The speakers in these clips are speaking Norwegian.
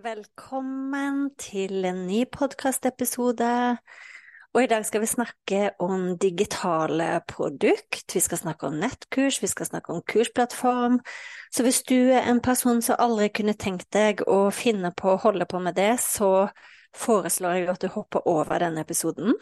Velkommen til en ny podkastepisode. Og i dag skal vi snakke om digitale produkt, vi skal snakke om nettkurs, vi skal snakke om kursplattform. Så hvis du er en person som aldri kunne tenkt deg å finne på å holde på med det, så foreslår jeg at du hopper over denne episoden.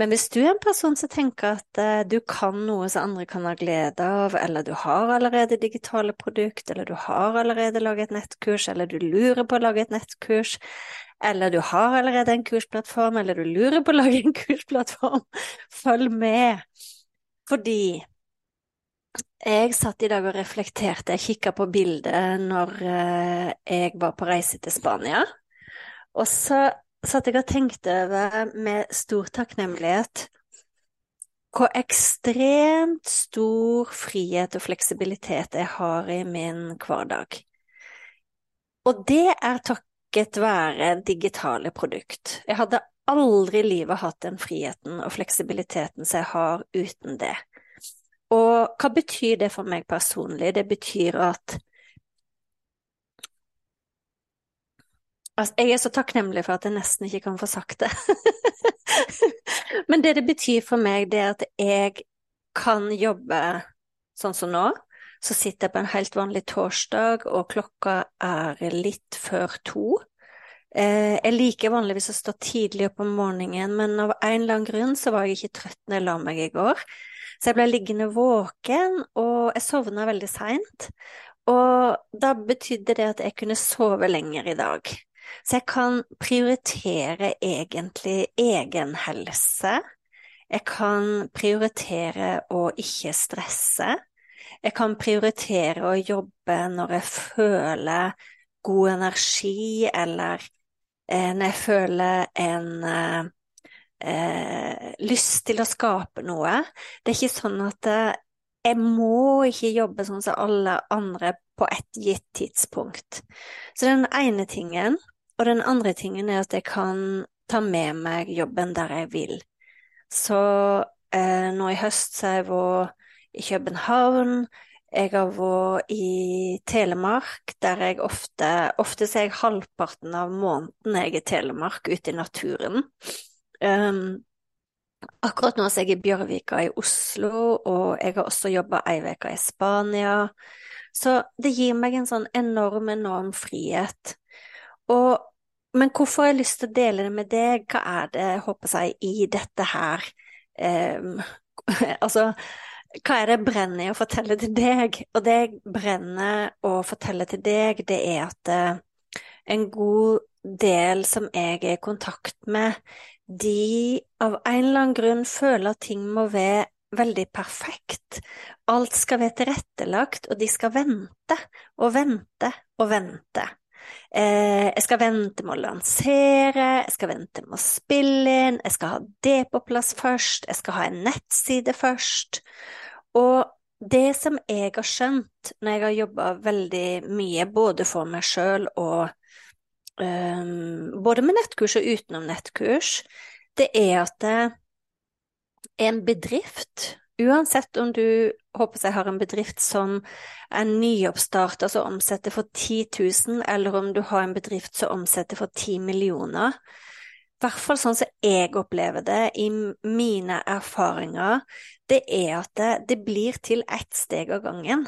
Men hvis du er en person som tenker at uh, du kan noe som andre kan ha glede av, eller du har allerede digitale produkt, eller du har allerede laget et nettkurs, eller du lurer på å lage et nettkurs, eller du har allerede en kursplattform, eller du lurer på å lage en kursplattform, følg med. Fordi jeg satt i dag og reflekterte, jeg kikka på bildet når uh, jeg var på reise til Spania. Og så satt jeg og tenkte over med stor takknemlighet hvor ekstremt stor frihet og fleksibilitet jeg har i min hverdag. Og det er takket være digitale produkt. Jeg hadde aldri i livet hatt den friheten og fleksibiliteten som jeg har uten det. Og hva betyr det for meg personlig? Det betyr at Altså, jeg er så takknemlig for at jeg nesten ikke kan få sagt det. Men det det betyr for meg, det er at jeg kan jobbe sånn som nå. Så sitter jeg på en helt vanlig torsdag, og klokka er litt før to. Eh, jeg liker vanligvis å stå tidlig opp om morgenen, men av en eller annen grunn så var jeg ikke trøtt når jeg la meg i går. Så jeg ble liggende våken, og jeg sovna veldig seint. Og da betydde det at jeg kunne sove lenger i dag. Så jeg kan prioritere egentlig egen helse. Jeg kan prioritere å ikke stresse. Jeg kan prioritere å jobbe når jeg føler god energi, eller eh, når jeg føler en eh, lyst til å skape noe. Det er ikke sånn at eh, jeg må ikke jobbe sånn som alle andre på et gitt tidspunkt. Så den ene tingen og den andre tingen er at jeg kan ta med meg jobben der jeg vil. Så eh, nå i høst så har jeg vært i København, jeg har vært i Telemark, der jeg ofte Ofte så er jeg halvparten av måneden jeg er i Telemark, ute i naturen. Um, akkurat nå er jeg i Bjørvika i Oslo, og jeg har også jobba ei uke i Spania. Så det gir meg en sånn enorm, enorm frihet. Og men hvorfor har jeg lyst til å dele det med deg? Hva er det, håper jeg, i dette her um, Altså, hva er det jeg brenner i å fortelle til deg? Og det jeg brenner å fortelle til deg, det er at uh, en god del som jeg er i kontakt med, de av en eller annen grunn føler at ting må være veldig perfekt. Alt skal være tilrettelagt, og de skal vente og vente og vente. Eh, jeg skal vente med å lansere, jeg skal vente med å spille inn, jeg skal ha det på plass først, jeg skal ha en nettside først. Og det som jeg har skjønt når jeg har jobba veldig mye, både for meg sjøl og um, Både med nettkurs og utenom nettkurs, det er at er en bedrift uansett om du håper jeg har en bedrift som er nyoppstarta, altså omsetter for 10 000, eller om du har en bedrift som omsetter for 10 millioner, hvert fall sånn som jeg opplever det i mine erfaringer, det er at det, det blir til ett steg av gangen.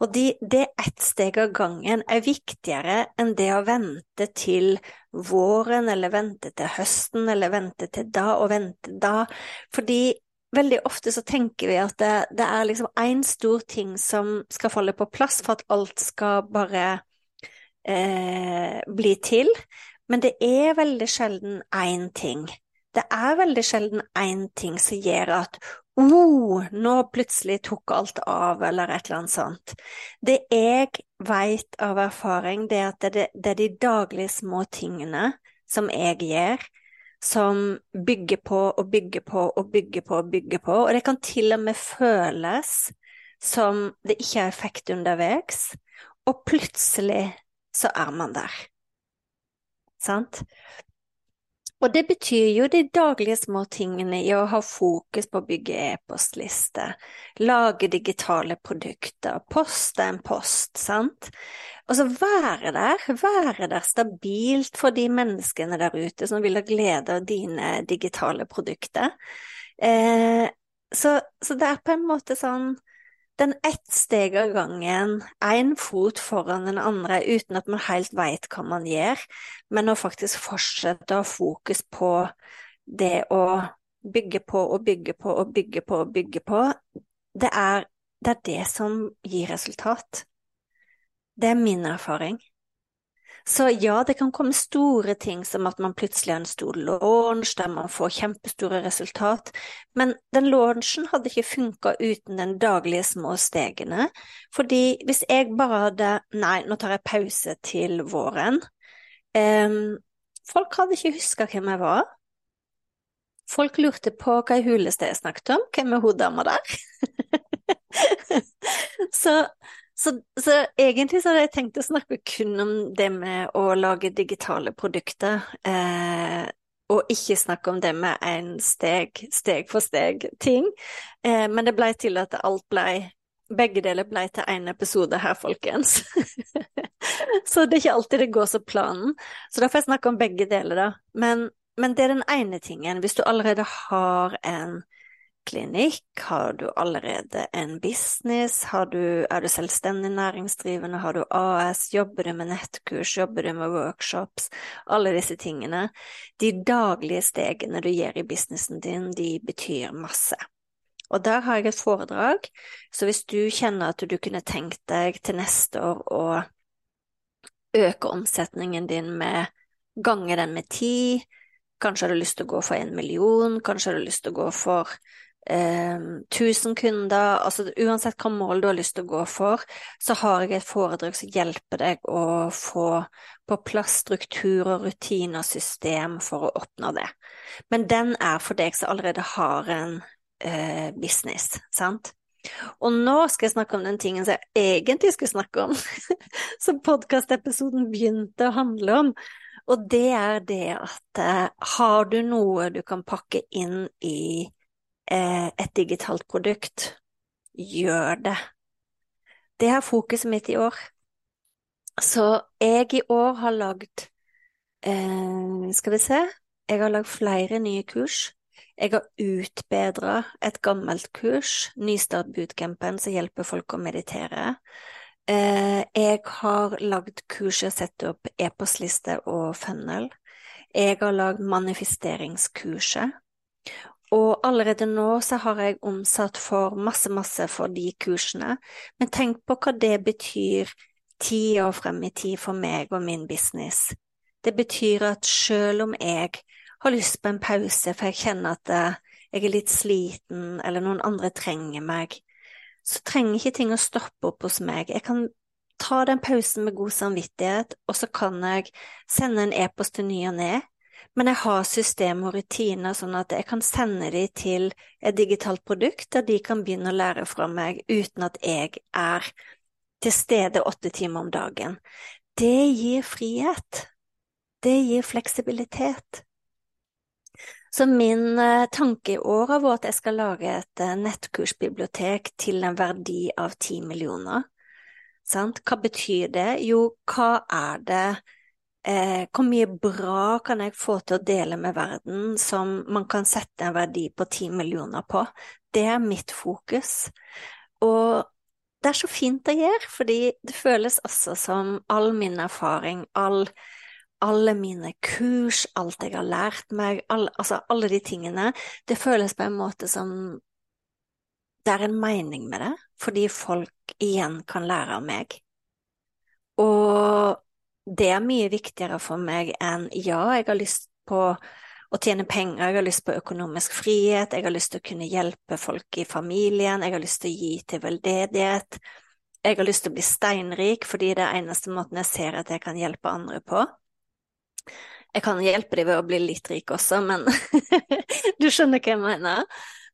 Og de, det ett steg av gangen er viktigere enn det å vente til våren, eller vente til høsten, eller vente til da og vente da. Fordi veldig ofte så tenker vi at det, det er liksom én stor ting som skal falle på plass for at alt skal bare eh, bli til. Men det er veldig sjelden én ting. Det er veldig sjelden én ting som gjør at oh, nå plutselig tok alt av, eller et eller annet sånt. Det jeg vet av erfaring, det er at det, det er de daglige små tingene som jeg gjør, som bygger på og bygger på og bygger på og bygger på, og det kan til og med føles som det ikke er effekt underveis, og plutselig så er man der sant? Og det betyr jo de daglige små tingene i å ha fokus på å bygge e-postliste, lage digitale produkter, poste en post, sant? Og så være der, være der stabilt for de menneskene der ute som vil ha glede av dine digitale produkter. Eh, så, så det er på en måte sånn den ett steg av gangen, én fot foran den andre uten at man helt veit hva man gjør, men å faktisk fortsette å ha fokus på det å bygge på og bygge på og bygge på og bygge på, det er det, er det som gir resultat. Det er min erfaring. Så ja, det kan komme store ting som at man plutselig har en stor launch der man får kjempestore resultat, men den launchen hadde ikke funka uten den daglige små stegene, fordi hvis jeg bare hadde nei, nå tar jeg pause til våren, um, folk hadde ikke huska hvem jeg var. Folk lurte på hva i huleste jeg snakket om, hvem er hun dama der? så så, så, egentlig så hadde jeg tenkt å snakke kun om det med å lage digitale produkter, eh, og ikke snakke om det med en steg, steg for steg-ting. Eh, men det blei til at alt blei Begge deler blei til én episode her, folkens. så det er ikke alltid det går som planen. Så da får jeg snakke om begge deler, da. Men, men det er den ene tingen. Hvis du allerede har en klinikk? Har du allerede en business? Du, er du selvstendig næringsdrivende? Har du AS? Jobber du med nettkurs? Jobber du med workshops? Alle disse tingene. De daglige stegene du gjør i businessen din, de betyr masse. Og der har jeg et foredrag, så hvis du kjenner at du kunne tenkt deg til neste år å øke omsetningen din med gange den med ti, kanskje har du lyst til å gå for en million, kanskje har du lyst til å gå for 1000 kunder, altså uansett hva mål du har lyst til å gå for, så har jeg et foredrag som hjelper deg å få på plass struktur og rutiner system for å oppnå det. Men den er for deg som allerede har en eh, business, sant? Og nå skal jeg snakke om den tingen som jeg egentlig skulle snakke om, som podkastepisoden begynte å handle om. Og det er det at eh, har du noe du kan pakke inn i et digitalt produkt, gjør det. Det er fokuset mitt i år. Så jeg i år har lagd eh, Skal vi se Jeg har lagd flere nye kurs. Jeg har utbedra et gammelt kurs, Nystart bootcampen, som hjelper folk å meditere. Eh, jeg har lagd kurs og sette opp e-postliste og funnel. Jeg har lagd manifesteringskurset. Og allerede nå så har jeg omsatt for masse, masse for de kursene, men tenk på hva det betyr ti år frem i tid for meg og min business. Det betyr at selv om jeg har lyst på en pause, for jeg kjenner at eh, jeg er litt sliten, eller noen andre trenger meg, så trenger ikke ting å stoppe opp hos meg. Jeg kan ta den pausen med god samvittighet, og så kan jeg sende en e-post til ny og ne, men jeg har system og rutiner sånn at jeg kan sende dem til et digitalt produkt der de kan begynne å lære fra meg uten at jeg er til stede åtte timer om dagen. Det gir frihet. Det gir fleksibilitet. Så min uh, tanke i år har vært at jeg skal lage et uh, nettkursbibliotek til en verdi av ti millioner. Sant? Hva betyr det? Jo, hva er det eh, hvor mye bra kan jeg få til å dele med verden som man kan sette en verdi på ti millioner på? Det er mitt fokus. Og det er så fint å gjøre, fordi det føles også som all min erfaring, all, alle mine kurs, alt jeg har lært meg, all, altså alle de tingene, det føles på en måte som det er en mening med det, fordi folk igjen kan lære av meg. Og det er mye viktigere for meg enn ja, jeg har lyst på å tjene penger, jeg har lyst på økonomisk frihet, jeg har lyst til å kunne hjelpe folk i familien, jeg har lyst til å gi til veldedighet, jeg har lyst til å bli steinrik fordi det er eneste måten jeg ser at jeg kan hjelpe andre på. Jeg kan hjelpe dem ved å bli litt rik også, men du skjønner hva jeg mener?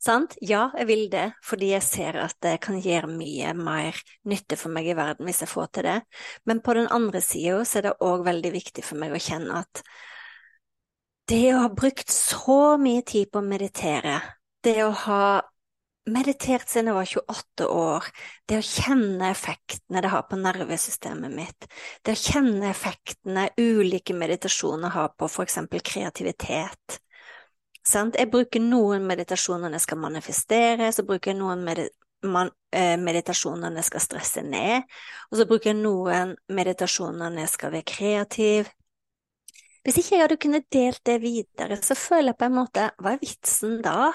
Sant? Ja, jeg vil det, fordi jeg ser at det kan gjøre mye mer nytte for meg i verden hvis jeg får til det. Men på den andre sida så er det òg veldig viktig for meg å kjenne at det å ha brukt så mye tid på å meditere, det å ha meditert siden jeg var 28 år, det å kjenne effektene det har på nervesystemet mitt, det å kjenne effektene ulike meditasjoner har på for eksempel kreativitet, Sant? Jeg bruker noen meditasjoner når jeg skal manifestere, så bruker jeg noen med man, eh, meditasjoner når jeg skal stresse ned, og så bruker jeg noen meditasjoner når jeg skal være kreativ. Hvis ikke jeg hadde kunnet delt det videre, så føler jeg på en måte Hva er vitsen da?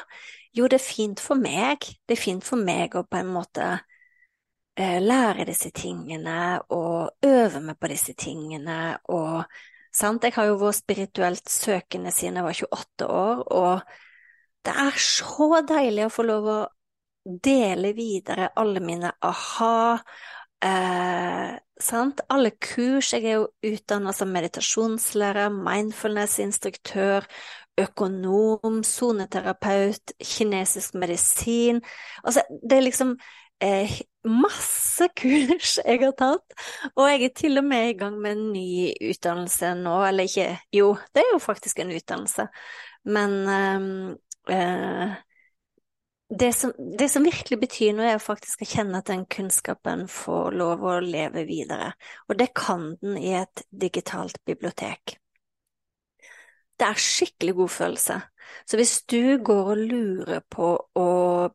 Jo, det er fint for meg. Det er fint for meg å på en måte eh, lære disse tingene og øve meg på disse tingene og Sant? Jeg har jo vært spirituelt søkende siden jeg var 28 år, og det er så deilig å få lov å dele videre alle mine aha, eh, sant? Alle kurs. Jeg er jo utdannet som meditasjonslærer, mindfulness-instruktør, økonom, soneterapeut, kinesisk medisin. Altså, det er liksom eh, masse kurs jeg har tatt, og jeg er til og med i gang med en ny utdannelse nå, eller ikke Jo, det er jo faktisk en utdannelse, men ehm, eh, det, som, det som, virkelig betyr noe, er faktisk å kjenne at den kunnskapen får lov å leve videre, og det kan den i et digitalt bibliotek. Det er skikkelig god følelse. Så hvis du går og lurer på å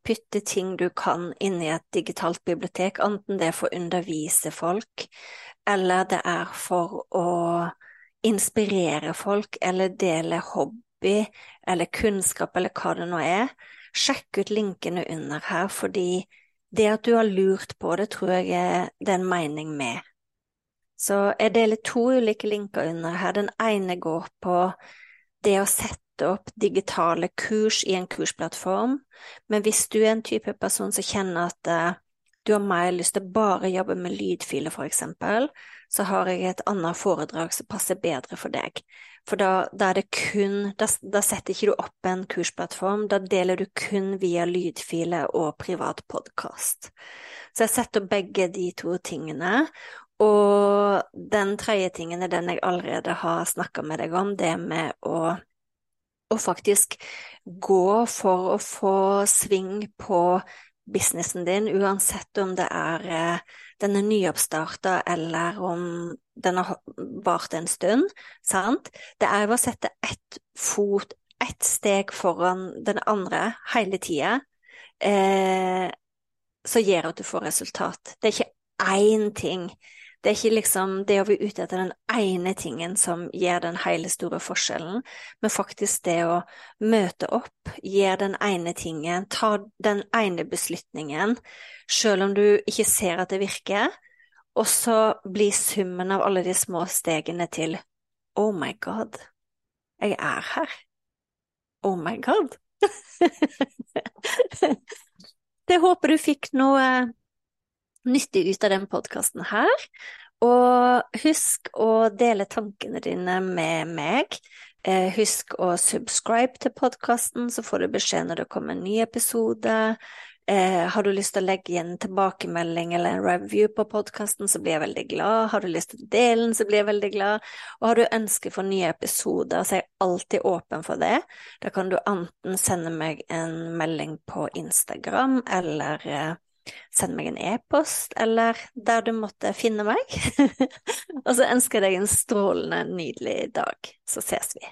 putte ting du kan inn i et digitalt bibliotek, enten det er for å undervise folk, eller det er for å inspirere folk, eller dele hobby eller kunnskap eller hva det nå er, sjekk ut linkene under her, fordi det at du har lurt på det, tror jeg det er en mening med. Så jeg deler to ulike linker under her. Den ene går på det å sette opp digitale kurs i en kursplattform, men hvis du er en type person som kjenner at uh, du har mer lyst til bare jobbe med lydfiler, eksempel, så har jeg et annet foredrag som passer bedre for deg. For da, da kun da, da, setter ikke du opp en kursplattform, da deler du kun via lydfiler og privat podkast. Så jeg setter begge de to tingene, og den tredje tingen er den jeg allerede har snakka med deg om, det med å, å faktisk gå for å få sving på businessen din, uansett om det er eh, den er nyoppstarta eller om den har vart en stund, sant? Det er jo å sette ett fot, ett steg foran den andre hele tida, eh, så gjør at du får resultat. Det er ikke én ting det er ikke liksom det å være ute etter den ene tingen som gjør den hele store forskjellen, men faktisk det å møte opp, gjøre den ene tingen, ta den ene beslutningen, selv om du ikke ser at det virker, og så blir summen av alle de små stegene til Oh my God, jeg er her. Oh my God. det håper du fikk noe nyttig ut av den podkasten her. Og husk å dele tankene dine med meg. Eh, husk å subscribe til podkasten, så får du beskjed når det kommer en ny episode. Eh, har du lyst til å legge igjen en tilbakemelding eller en review på podkasten, så blir jeg veldig glad. Har du lyst til å dele den, så blir jeg veldig glad. Og har du ønsker for nye episoder, så er jeg alltid åpen for det. Da kan du enten sende meg en melding på Instagram eller eh, send meg en e-post, eller der du måtte finne meg. Og så ønsker jeg deg en strålende, nydelig dag. Så ses vi.